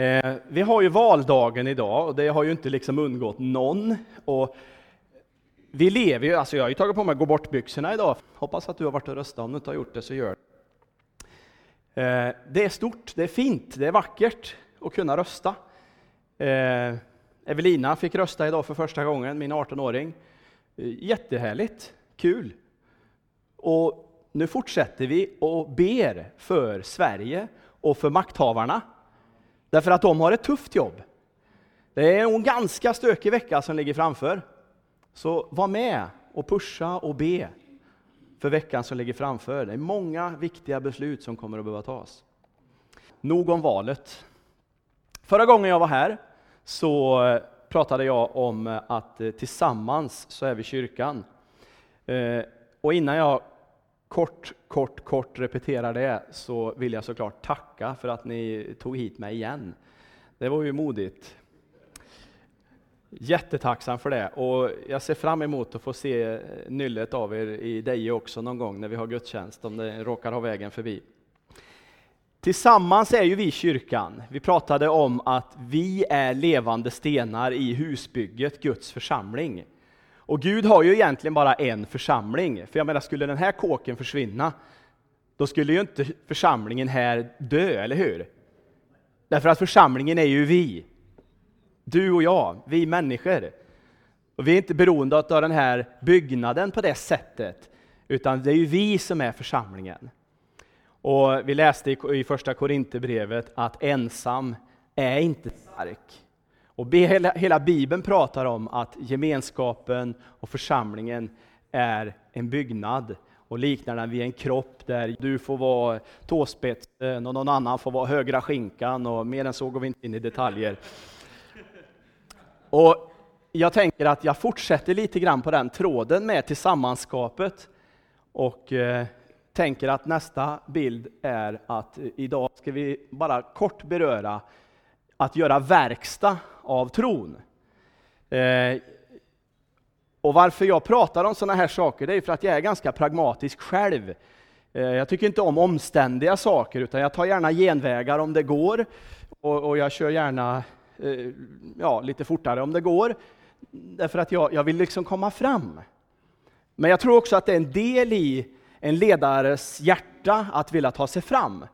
Eh, vi har ju valdagen idag och det har ju inte liksom undgått någon. Och vi lever ju, alltså jag har ju tagit på mig gå bort-byxorna idag. Hoppas att du har varit och röstat, om du inte har gjort det så gör det. Eh, det är stort, det är fint, det är vackert att kunna rösta. Eh, Evelina fick rösta idag för första gången, min 18-åring. Eh, jättehärligt, kul. Och nu fortsätter vi och ber för Sverige och för makthavarna. Därför att de har ett tufft jobb. Det är en ganska stökig vecka som ligger framför. Så var med och pusha och be för veckan som ligger framför. Det är många viktiga beslut som kommer att behöva tas. Nog om valet. Förra gången jag var här så eh, pratade jag om att eh, tillsammans så är vi kyrkan. Eh, och innan jag kort, kort, kort repeterar det så vill jag såklart tacka för att ni tog hit mig igen. Det var ju modigt. Jättetacksam för det och jag ser fram emot att få se nyllet av er i Deje också någon gång när vi har gudstjänst, om det råkar ha vägen förbi. Tillsammans är ju vi kyrkan. Vi pratade om att vi är levande stenar i husbygget, Guds församling. Och Gud har ju egentligen bara en församling. För jag menar, skulle den här kåken försvinna, då skulle ju inte församlingen här dö, eller hur? Därför att församlingen är ju vi. Du och jag, vi människor. Och vi är inte beroende av den här byggnaden på det sättet, utan det är ju vi som är församlingen. Och vi läste i första Korinthierbrevet att ensam är inte stark. Och hela, hela Bibeln pratar om att gemenskapen och församlingen är en byggnad och liknar den vid en kropp där du får vara tåspetsen och någon annan får vara högra skinkan och mer än så går vi inte in i detaljer. Och jag tänker att jag fortsätter lite grann på den tråden med tillsammanskapet och eh, tänker att nästa bild är att idag ska vi bara kort beröra att göra verkstad av tron. Eh, och varför jag pratar om sådana här saker, det är för att jag är ganska pragmatisk själv. Eh, jag tycker inte om omständiga saker, utan jag tar gärna genvägar om det går. Och, och jag kör gärna eh, ja, lite fortare om det går. Därför att jag, jag vill liksom komma fram. Men jag tror också att det är en del i en ledares hjärta att vilja ta sig fram.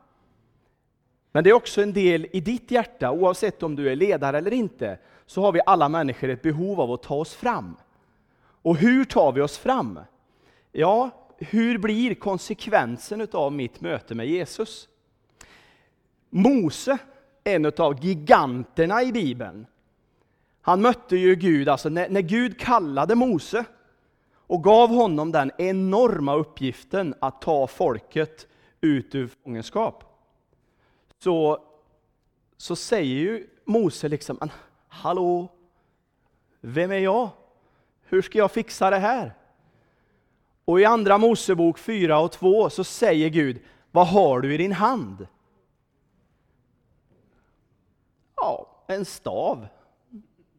Men det är också en del i ditt hjärta, oavsett om du är ledare eller inte, så har vi alla människor ett behov av att ta oss fram. Och hur tar vi oss fram? Ja, hur blir konsekvensen av mitt möte med Jesus? Mose, en av giganterna i Bibeln, han mötte ju Gud, alltså när, när Gud kallade Mose och gav honom den enorma uppgiften att ta folket ut ur fångenskap så, så säger ju Mose liksom, hallå, vem är jag? Hur ska jag fixa det här? Och i andra Mosebok 4 och 2 så säger Gud, vad har du i din hand? Ja, en stav,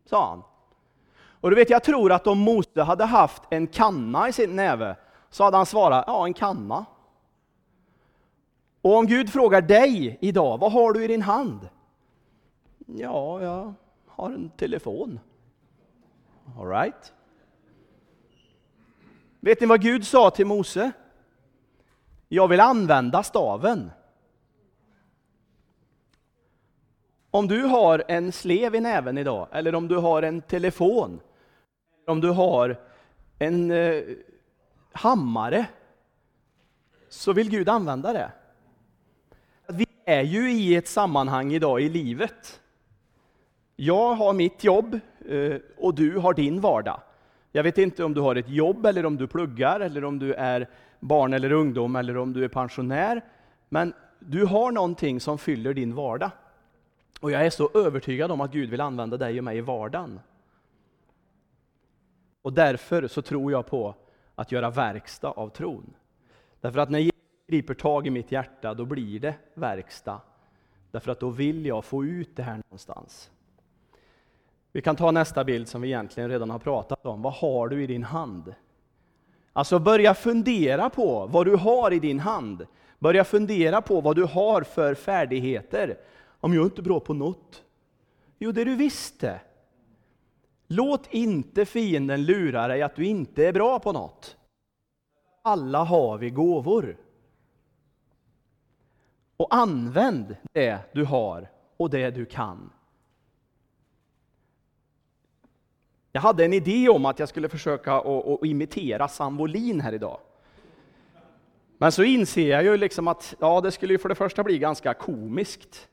sa han. Och du vet, jag tror att om Mose hade haft en kanna i sin näve, så hade han svarat, ja, en kanna. Och om Gud frågar dig idag, vad har du i din hand? Ja, jag har en telefon. All right. Vet ni vad Gud sa till Mose? Jag vill använda staven. Om du har en slev i näven idag, eller om du har en telefon, om du har en eh, hammare, så vill Gud använda det är ju i ett sammanhang idag i livet. Jag har mitt jobb eh, och du har din vardag. Jag vet inte om du har ett jobb eller om du pluggar eller om du är barn eller ungdom eller om du är pensionär. Men du har någonting som fyller din vardag. Och jag är så övertygad om att Gud vill använda dig och mig i vardagen. Och därför så tror jag på att göra verkstad av tron. Därför att när griper tag i mitt hjärta, då blir det verkstad. Därför att då vill jag få ut det här någonstans. Vi kan ta nästa bild som vi egentligen redan har pratat om. Vad har du i din hand? Alltså börja fundera på vad du har i din hand. Börja fundera på vad du har för färdigheter. Om jag är inte bra på något. Jo, det du visste. Låt inte fienden lura dig att du inte är bra på något. Alla har vi gåvor. Och använd det du har och det du kan. Jag hade en idé om att jag skulle försöka att imitera Sam Wollin här idag. Men så inser jag ju liksom att ja, det skulle ju för det första bli ganska komiskt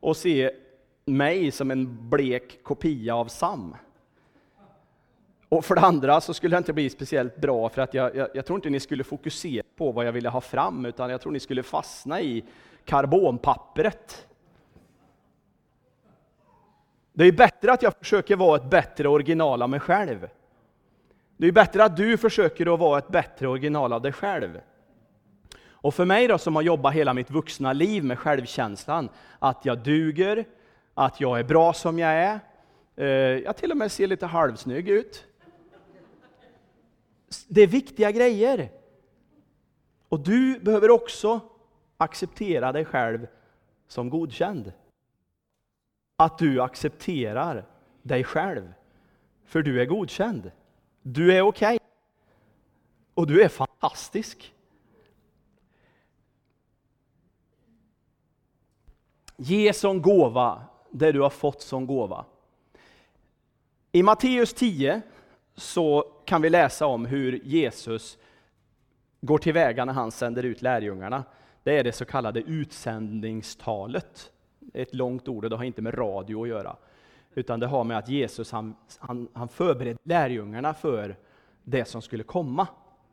att se mig som en blek kopia av Sam. Och för det andra så skulle det inte bli speciellt bra, för att jag, jag, jag, tror inte ni skulle fokusera på vad jag ville ha fram, utan jag tror ni skulle fastna i karbonpappret. Det är bättre att jag försöker vara ett bättre original av mig själv. Det är bättre att du försöker att vara ett bättre original av dig själv. Och för mig då, som har jobbat hela mitt vuxna liv med självkänslan, att jag duger, att jag är bra som jag är, eh, jag till och med ser lite halvsnygg ut. Det är viktiga grejer. Och du behöver också acceptera dig själv som godkänd. Att du accepterar dig själv, för du är godkänd. Du är okej. Okay. Och du är fantastisk. Ge som gåva det du har fått som gåva. I Matteus 10 så kan vi läsa om hur Jesus går tillväga när han sänder ut lärjungarna. Det är det så kallade utsändningstalet. Ett långt ord och det har inte med radio att göra. Utan det har med att Jesus han, han, han förberedde lärjungarna för det som skulle komma.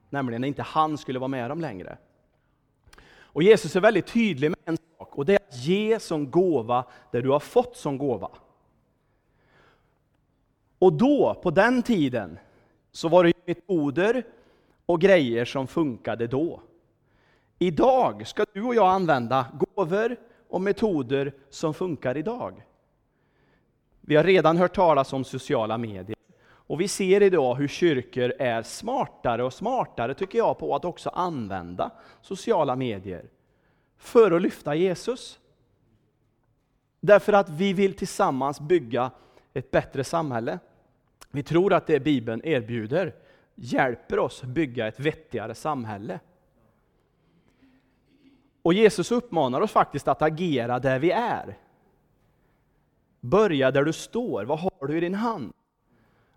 Nämligen när inte han skulle vara med dem längre. Och Jesus är väldigt tydlig med en sak och det är att ge som gåva det du har fått som gåva. Och då, på den tiden, så var det metoder och grejer som funkade då. Idag ska du och jag använda gåvor och metoder som funkar idag. Vi har redan hört talas om sociala medier. Och vi ser idag hur kyrkor är smartare och smartare, tycker jag, på att också använda sociala medier för att lyfta Jesus. Därför att vi vill tillsammans bygga ett bättre samhälle. Vi tror att det Bibeln erbjuder hjälper oss bygga ett vettigare samhälle. Och Jesus uppmanar oss faktiskt att agera där vi är. Börja där du står. Vad har du i din hand?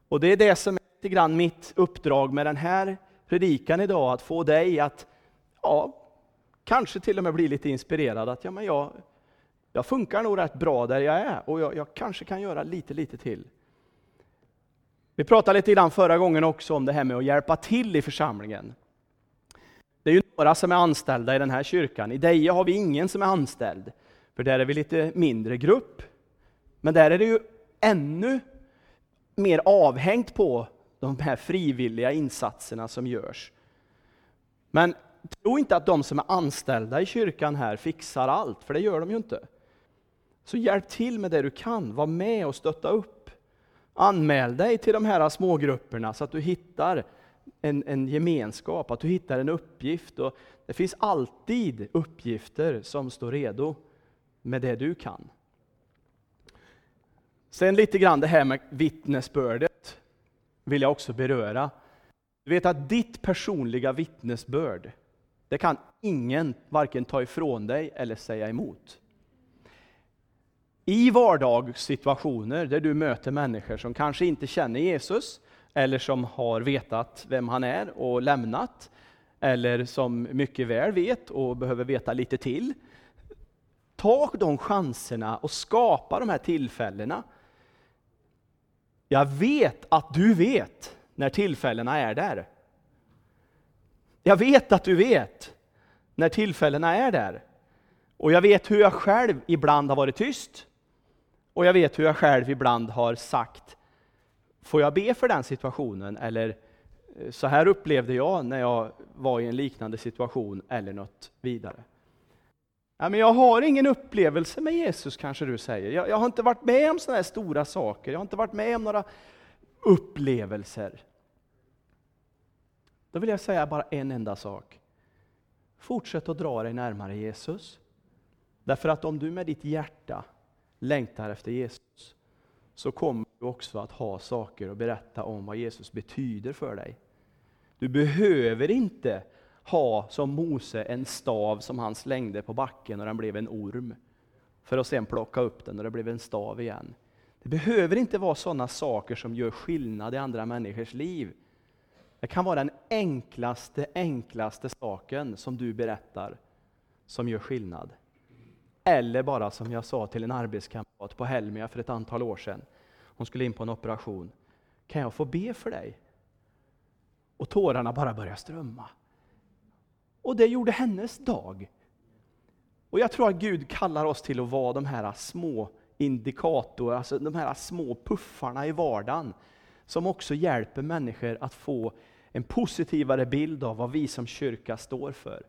Och det är det som är lite grann mitt uppdrag med den här predikan idag, att få dig att ja, kanske till och med bli lite inspirerad. Att ja, men jag, jag funkar nog rätt bra där jag är och jag, jag kanske kan göra lite, lite till. Vi pratade lite grann förra gången också om det här med att hjälpa till i församlingen. Det är ju några som är anställda i den här kyrkan. I Deje har vi ingen som är anställd, för där är vi lite mindre grupp. Men där är det ju ännu mer avhängt på de här frivilliga insatserna som görs. Men tro inte att de som är anställda i kyrkan här fixar allt, för det gör de ju inte. Så hjälp till med det du kan, var med och stötta upp. Anmäl dig till de här smågrupperna så att du hittar en, en gemenskap, att du hittar en uppgift. Och det finns alltid uppgifter som står redo med det du kan. Sen lite grann det här med vittnesbördet vill jag också beröra. Du vet att ditt personliga vittnesbörd, det kan ingen varken ta ifrån dig eller säga emot. I vardagssituationer där du möter människor som kanske inte känner Jesus, eller som har vetat vem han är och lämnat, eller som mycket väl vet och behöver veta lite till. Ta de chanserna och skapa de här tillfällena. Jag vet att du vet när tillfällena är där. Jag vet att du vet när tillfällena är där. Och jag vet hur jag själv ibland har varit tyst. Och jag vet hur jag själv ibland har sagt, får jag be för den situationen? Eller eh, så här upplevde jag när jag var i en liknande situation, eller något vidare. Ja, men jag har ingen upplevelse med Jesus, kanske du säger. Jag, jag har inte varit med om sådana här stora saker. Jag har inte varit med om några upplevelser. Då vill jag säga bara en enda sak. Fortsätt att dra dig närmare Jesus. Därför att om du med ditt hjärta längtar efter Jesus, så kommer du också att ha saker att berätta om vad Jesus betyder för dig. Du behöver inte ha som Mose en stav som han slängde på backen och den blev en orm, för att sen plocka upp den och det blev en stav igen. Det behöver inte vara sådana saker som gör skillnad i andra människors liv. Det kan vara den enklaste, enklaste saken som du berättar, som gör skillnad. Eller bara som jag sa till en arbetskamrat på Helmia för ett antal år sedan. Hon skulle in på en operation. Kan jag få be för dig? Och tårarna bara började strömma. Och det gjorde hennes dag. Och jag tror att Gud kallar oss till att vara de här små indikatorer, alltså de här små puffarna i vardagen, som också hjälper människor att få en positivare bild av vad vi som kyrka står för.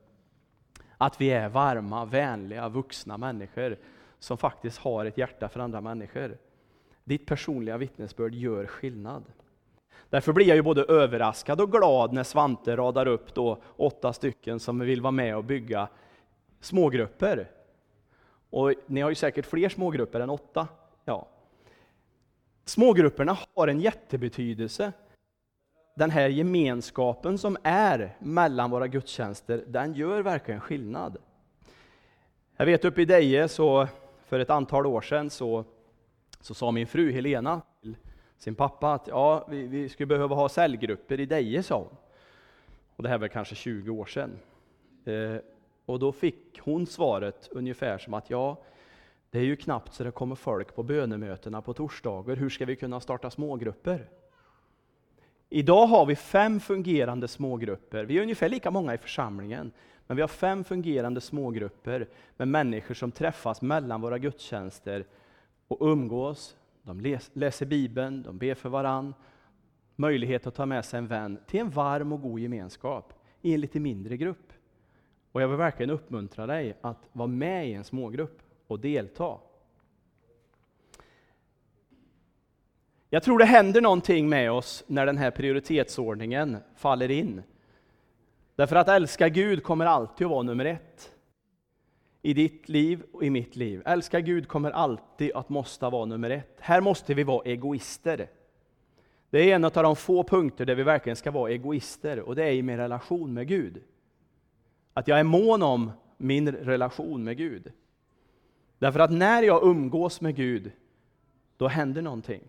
Att vi är varma, vänliga, vuxna människor som faktiskt har ett hjärta för andra människor. Ditt personliga vittnesbörd gör skillnad. Därför blir jag ju både överraskad och glad när Svante radar upp då åtta stycken som vill vara med och bygga smågrupper. Och ni har ju säkert fler smågrupper än åtta. Ja. Smågrupperna har en jättebetydelse. Den här gemenskapen som är mellan våra gudstjänster, den gör verkligen skillnad. Jag vet uppe i Deje, så för ett antal år sedan, så, så sa min fru Helena till sin pappa att ja, vi, vi skulle behöva ha cellgrupper i Deje, sa hon. Och det här var kanske 20 år sedan. Eh, och då fick hon svaret ungefär som att ja, det är ju knappt så det kommer folk på bönemötena på torsdagar. Hur ska vi kunna starta smågrupper? Idag har vi fem fungerande smågrupper. Vi är ungefär lika många i församlingen, men vi har fem fungerande smågrupper med människor som träffas mellan våra gudstjänster och umgås. De läser Bibeln, de ber för varann, möjlighet att ta med sig en vän till en varm och god gemenskap i en lite mindre grupp. Och jag vill verkligen uppmuntra dig att vara med i en smågrupp och delta. Jag tror det händer någonting med oss när den här prioritetsordningen faller in. Därför att älska Gud kommer alltid att vara nummer ett. I ditt liv och i mitt liv. Älska Gud kommer alltid att måste vara nummer ett. Här måste vi vara egoister. Det är en av de få punkter där vi verkligen ska vara egoister, och det är i min relation med Gud. Att jag är mån om min relation med Gud. Därför att när jag umgås med Gud, då händer någonting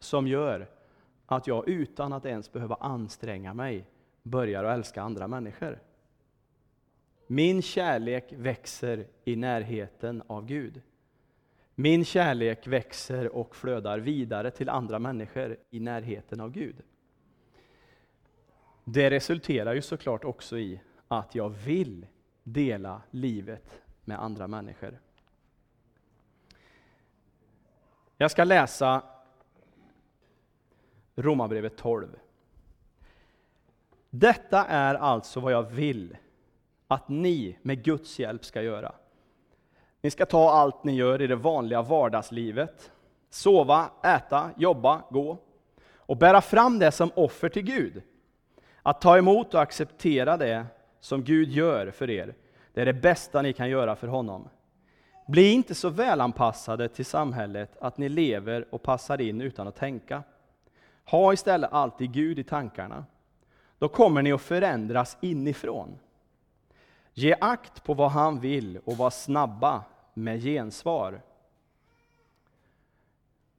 som gör att jag utan att ens behöva anstränga mig börjar att älska andra människor. Min kärlek växer i närheten av Gud. Min kärlek växer och flödar vidare till andra människor i närheten av Gud. Det resulterar ju såklart också i att jag vill dela livet med andra människor. Jag ska läsa Romarbrevet 12. Detta är alltså vad jag vill att ni med Guds hjälp ska göra. Ni ska ta allt ni gör i det vanliga vardagslivet, sova, äta, jobba, gå och bära fram det som offer till Gud. Att ta emot och acceptera det som Gud gör för er, det är det bästa ni kan göra för honom. Bli inte så välanpassade till samhället att ni lever och passar in utan att tänka. Ha istället alltid Gud i tankarna. Då kommer ni att förändras inifrån. Ge akt på vad han vill och var snabba med gensvar.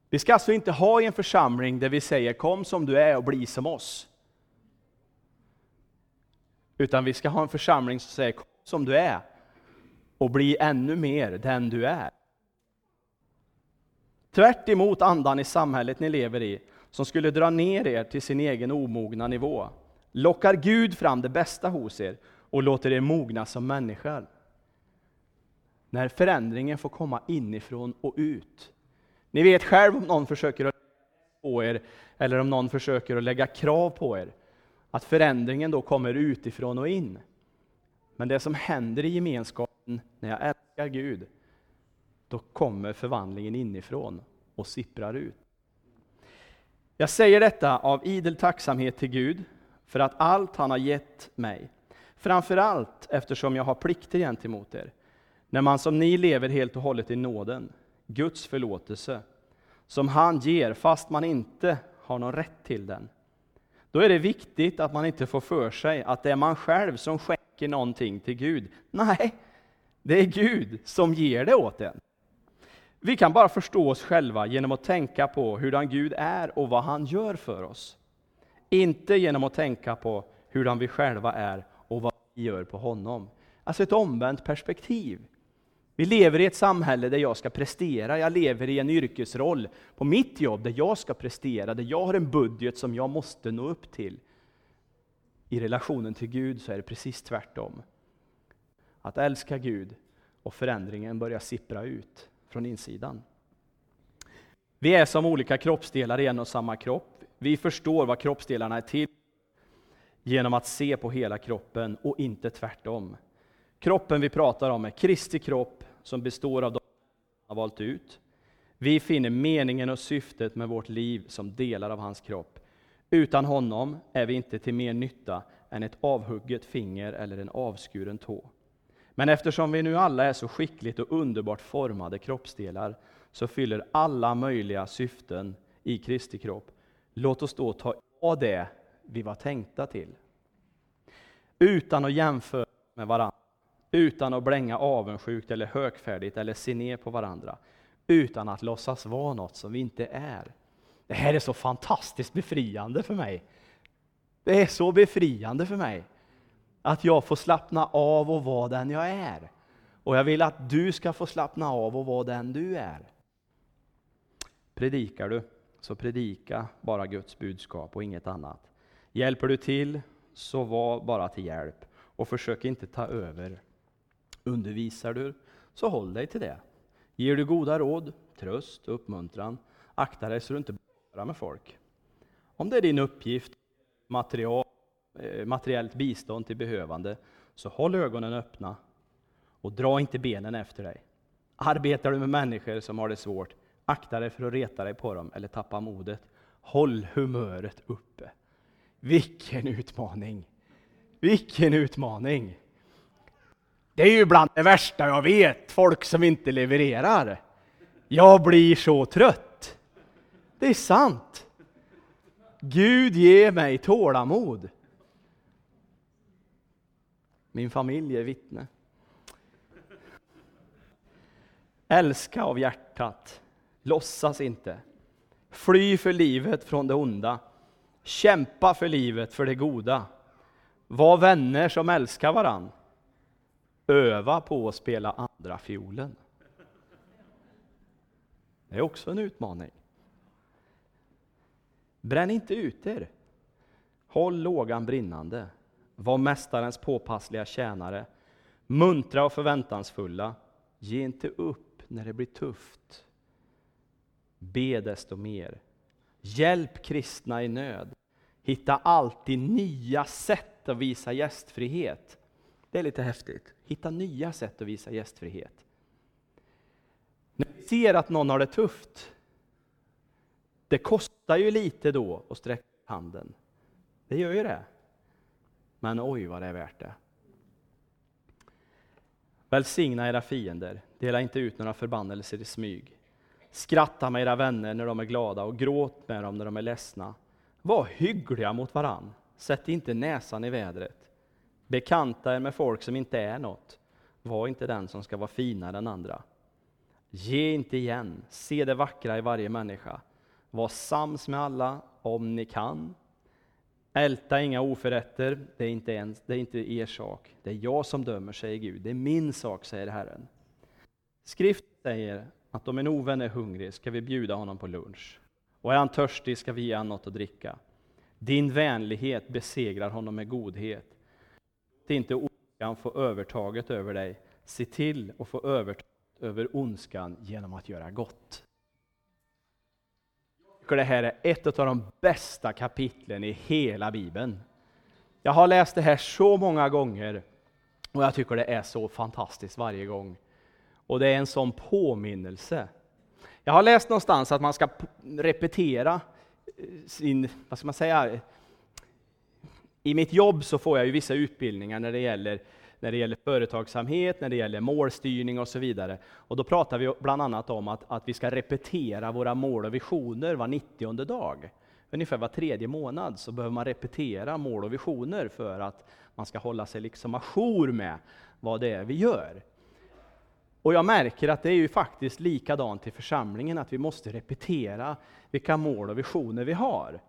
Vi ska alltså inte ha en församling där vi säger kom som du är och bli som oss. Utan vi ska ha en församling som säger kom som du är och bli ännu mer den du är. Tvärt emot andan i samhället ni lever i, som skulle dra ner er till sin egen omogna nivå, lockar Gud fram det bästa hos er och låter er mogna som människor. När förändringen får komma inifrån och ut. Ni vet själv om någon försöker att på er, eller om någon försöker att lägga krav på er, att förändringen då kommer utifrån och in. Men det som händer i gemenskapen när jag älskar Gud, då kommer förvandlingen inifrån och sipprar ut. Jag säger detta av idel tacksamhet till Gud för att allt han har gett mig. Framför allt eftersom jag har plikter gentemot er. När man som ni lever helt och hållet i nåden, Guds förlåtelse, som han ger fast man inte har någon rätt till den. Då är det viktigt att man inte får för sig att det är man själv som skänker någonting till Gud. Nej, det är Gud som ger det åt en. Vi kan bara förstå oss själva genom att tänka på hurdan Gud är och vad han gör för oss. Inte genom att tänka på hurdan vi själva är och vad vi gör på honom. Alltså ett omvänt perspektiv. Vi lever i ett samhälle där jag ska prestera, jag lever i en yrkesroll på mitt jobb där jag ska prestera, där jag har en budget som jag måste nå upp till. I relationen till Gud så är det precis tvärtom. Att älska Gud och förändringen börjar sippra ut från insidan. Vi är som olika kroppsdelar i en och samma kropp. Vi förstår vad kroppsdelarna är till genom att se på hela kroppen och inte tvärtom. Kroppen vi pratar om är Kristi kropp som består av de han har valt ut. Vi finner meningen och syftet med vårt liv som delar av hans kropp. Utan honom är vi inte till mer nytta än ett avhugget finger eller en avskuren tå. Men eftersom vi nu alla är så skickligt och underbart formade kroppsdelar, så fyller alla möjliga syften i Kristi kropp. Låt oss då ta av det vi var tänkta till. Utan att jämföra med varandra, utan att blänga avundsjukt eller högfärdigt eller se ner på varandra, utan att låtsas vara något som vi inte är. Det här är så fantastiskt befriande för mig. Det är så befriande för mig att jag får slappna av och vara den jag är. Och jag vill att du ska få slappna av och vara den du är. Predikar du, så predika bara Guds budskap och inget annat. Hjälper du till, så var bara till hjälp och försök inte ta över. Undervisar du, så håll dig till det. Ger du goda råd, tröst och uppmuntran, akta dig så du inte bara med folk. Om det är din uppgift, material, Eh, materiellt bistånd till behövande, så håll ögonen öppna och dra inte benen efter dig. Arbetar du med människor som har det svårt, akta dig för att reta dig på dem eller tappa modet. Håll humöret uppe. Vilken utmaning! Vilken utmaning! Det är ju bland det värsta jag vet, folk som inte levererar. Jag blir så trött. Det är sant. Gud ger mig tålamod. Min familj är vittne. Älska av hjärtat. Låtsas inte. Fly för livet från det onda. Kämpa för livet, för det goda. Var vänner som älskar varann. Öva på att spela andra fiolen. Det är också en utmaning. Bränn inte ut er. Håll lågan brinnande. Var mästarens påpassliga tjänare. Muntra och förväntansfulla. Ge inte upp när det blir tufft. Be desto mer. Hjälp kristna i nöd. Hitta alltid nya sätt att visa gästfrihet. Det är lite häftigt. Hitta nya sätt att visa gästfrihet. När vi ser att någon har det tufft, det kostar ju lite då att sträcka handen. Det gör ju det. Men oj vad det är värt det. Välsigna era fiender, dela inte ut några förbannelser i smyg. Skratta med era vänner när de är glada och gråt med dem när de är ledsna. Var hyggliga mot varann, sätt inte näsan i vädret. Bekanta er med folk som inte är något. Var inte den som ska vara finare än andra. Ge inte igen, se det vackra i varje människa. Var sams med alla om ni kan. Älta inga oförrätter, det är, inte ens, det är inte er sak. Det är jag som dömer, säger Gud. Det är min sak, säger Herren. Skrift säger att om en ovän är hungrig ska vi bjuda honom på lunch. Och är han törstig ska vi ge honom något att dricka. Din vänlighet besegrar honom med godhet. Låt inte ondskan få övertaget över dig. Se till att få övertaget över ondskan genom att göra gott. Jag tycker det här är ett av de bästa kapitlen i hela Bibeln. Jag har läst det här så många gånger och jag tycker det är så fantastiskt varje gång. Och det är en sån påminnelse. Jag har läst någonstans att man ska repetera eh, sin, vad ska man säga, i mitt jobb så får jag ju vissa utbildningar när det gäller när det gäller företagsamhet, när det gäller målstyrning och så vidare. Och då pratar vi bland annat om att, att vi ska repetera våra mål och visioner var 90 dag. Ungefär var tredje månad så behöver man repetera mål och visioner för att man ska hålla sig liksom ajour med vad det är vi gör. Och jag märker att det är ju faktiskt likadant i församlingen, att vi måste repetera vilka mål och visioner vi har.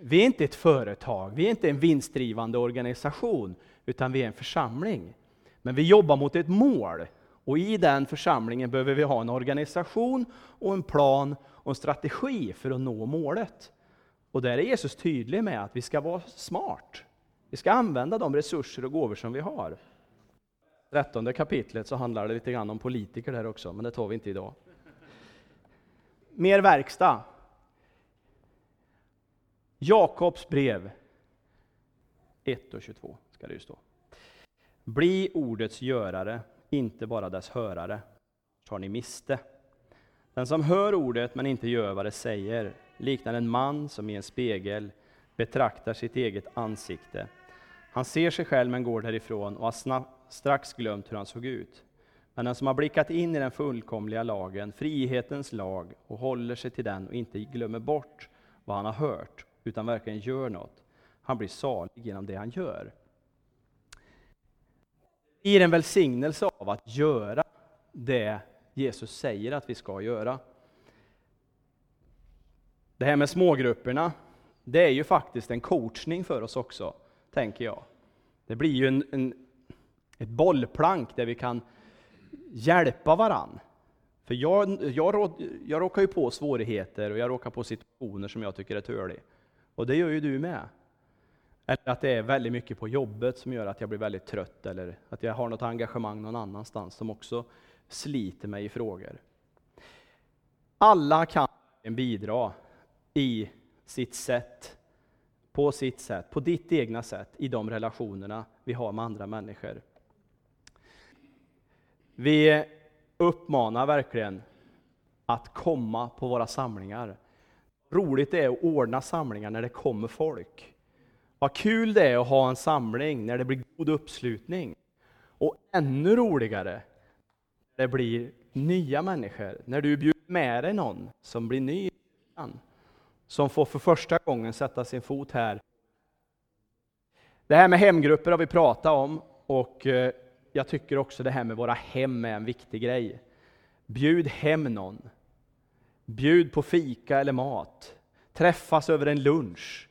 Vi är inte ett företag, vi är inte en vinstdrivande organisation, utan vi är en församling. Men vi jobbar mot ett mål, och i den församlingen behöver vi ha en organisation, och en plan och en strategi för att nå målet. Och där är Jesus tydlig med att vi ska vara smart. Vi ska använda de resurser och gåvor som vi har. 13 kapitlet så handlar det lite grann om politiker där också, men det tar vi inte idag. Mer verkstad. Jakobs brev 1 och 22 ska det ju stå. Bli ordets görare, inte bara dess hörare, tar ni miste. Den som hör ordet men inte gör vad det säger liknar en man som i en spegel betraktar sitt eget ansikte. Han ser sig själv men går därifrån och har strax glömt hur han såg ut. Men den som har blickat in i den fullkomliga lagen, frihetens lag, och håller sig till den och inte glömmer bort vad han har hört, utan verkligen gör något, han blir salig genom det han gör. Det blir en välsignelse av att göra det Jesus säger att vi ska göra. Det här med smågrupperna, det är ju faktiskt en coachning för oss också, tänker jag. Det blir ju en, en ett bollplank där vi kan hjälpa varann. För jag, jag, jag råkar ju på svårigheter och jag råkar på situationer som jag tycker är törlig. Och det gör ju du med. Eller att det är väldigt mycket på jobbet som gör att jag blir väldigt trött, eller att jag har något engagemang någon annanstans som också sliter mig i frågor. Alla kan bidra i sitt sätt, på sitt sätt, på ditt egna sätt, i de relationerna vi har med andra människor. Vi uppmanar verkligen att komma på våra samlingar. Roligt det är att ordna samlingar när det kommer folk. Vad kul det är att ha en samling när det blir god uppslutning. Och ännu roligare när det blir nya människor, när du bjuder med dig någon som blir ny, som får för första gången sätta sin fot här. Det här med hemgrupper har vi pratat om och eh, jag tycker också det här med våra hem är en viktig grej. Bjud hem någon. Bjud på fika eller mat. Träffas över en lunch.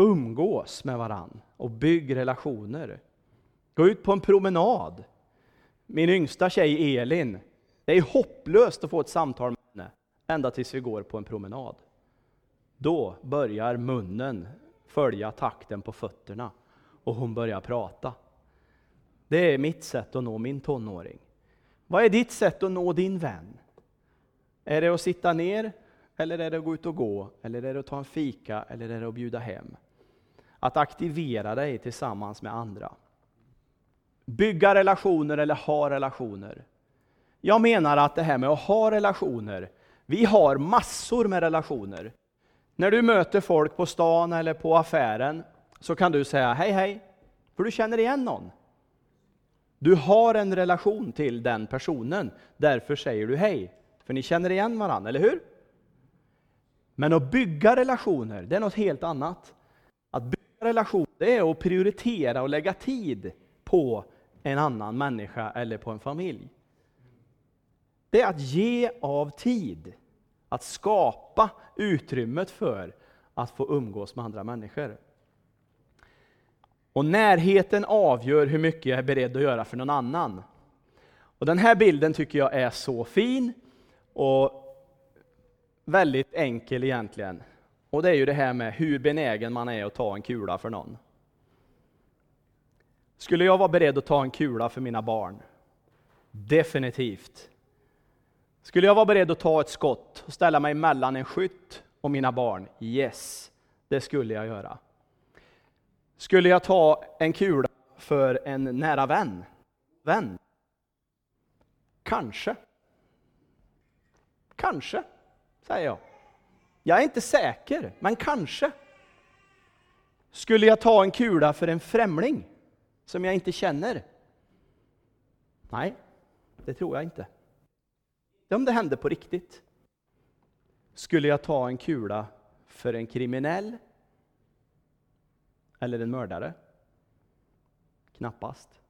Umgås med varann och bygg relationer. Gå ut på en promenad. Min yngsta tjej Elin, det är hopplöst att få ett samtal med henne ända tills vi går på en promenad. Då börjar munnen följa takten på fötterna och hon börjar prata. Det är mitt sätt att nå min tonåring. Vad är ditt sätt att nå din vän? Är det att sitta ner, eller är det att gå ut och gå, eller är det att ta en fika, eller är det att bjuda hem? Att aktivera dig tillsammans med andra. Bygga relationer eller ha relationer. Jag menar att det här med att ha relationer, vi har massor med relationer. När du möter folk på stan eller på affären så kan du säga hej hej, för du känner igen någon. Du har en relation till den personen, därför säger du hej. För ni känner igen varandra, eller hur? Men att bygga relationer, det är något helt annat relation, det är att prioritera och lägga tid på en annan människa eller på en familj. Det är att ge av tid. Att skapa utrymmet för att få umgås med andra människor. Och närheten avgör hur mycket jag är beredd att göra för någon annan. Och Den här bilden tycker jag är så fin och väldigt enkel egentligen. Och det är ju det här med hur benägen man är att ta en kula för någon. Skulle jag vara beredd att ta en kula för mina barn? Definitivt. Skulle jag vara beredd att ta ett skott och ställa mig mellan en skytt och mina barn? Yes, det skulle jag göra. Skulle jag ta en kula för en nära vän? Vän? Kanske. Kanske, säger jag. Jag är inte säker, men kanske. Skulle jag ta en kula för en främling? som jag inte känner? Nej, det tror jag inte. Om det hände på riktigt. Skulle jag ta en kula för en kriminell eller en mördare? Knappast.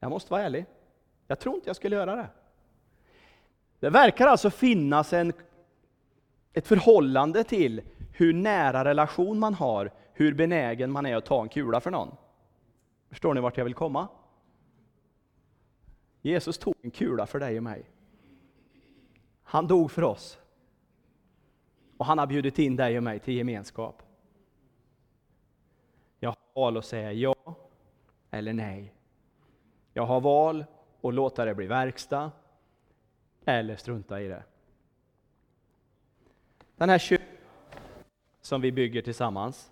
Jag måste vara ärlig. Jag tror inte jag skulle göra det. Det verkar alltså finnas en, ett förhållande till hur nära relation man har, hur benägen man är att ta en kula för någon. Förstår ni vart jag vill komma? Jesus tog en kula för dig och mig. Han dog för oss. Och han har bjudit in dig och mig till gemenskap. Jag har val att säga ja eller nej. Jag har val att låta det bli verkstad eller strunta i det. Den här kyrkan som vi bygger tillsammans,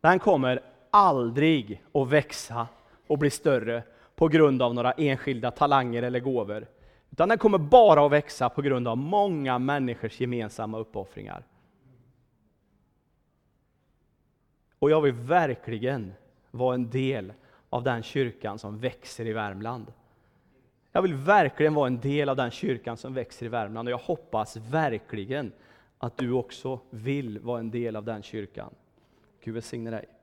den kommer aldrig att växa och bli större på grund av några enskilda talanger eller gåvor. Utan den kommer bara att växa på grund av många människors gemensamma uppoffringar. Och jag vill verkligen vara en del av den kyrkan som växer i Värmland. Jag vill verkligen vara en del av den kyrkan som växer i Värmland och jag hoppas verkligen att du också vill vara en del av den kyrkan. Gud välsigne dig.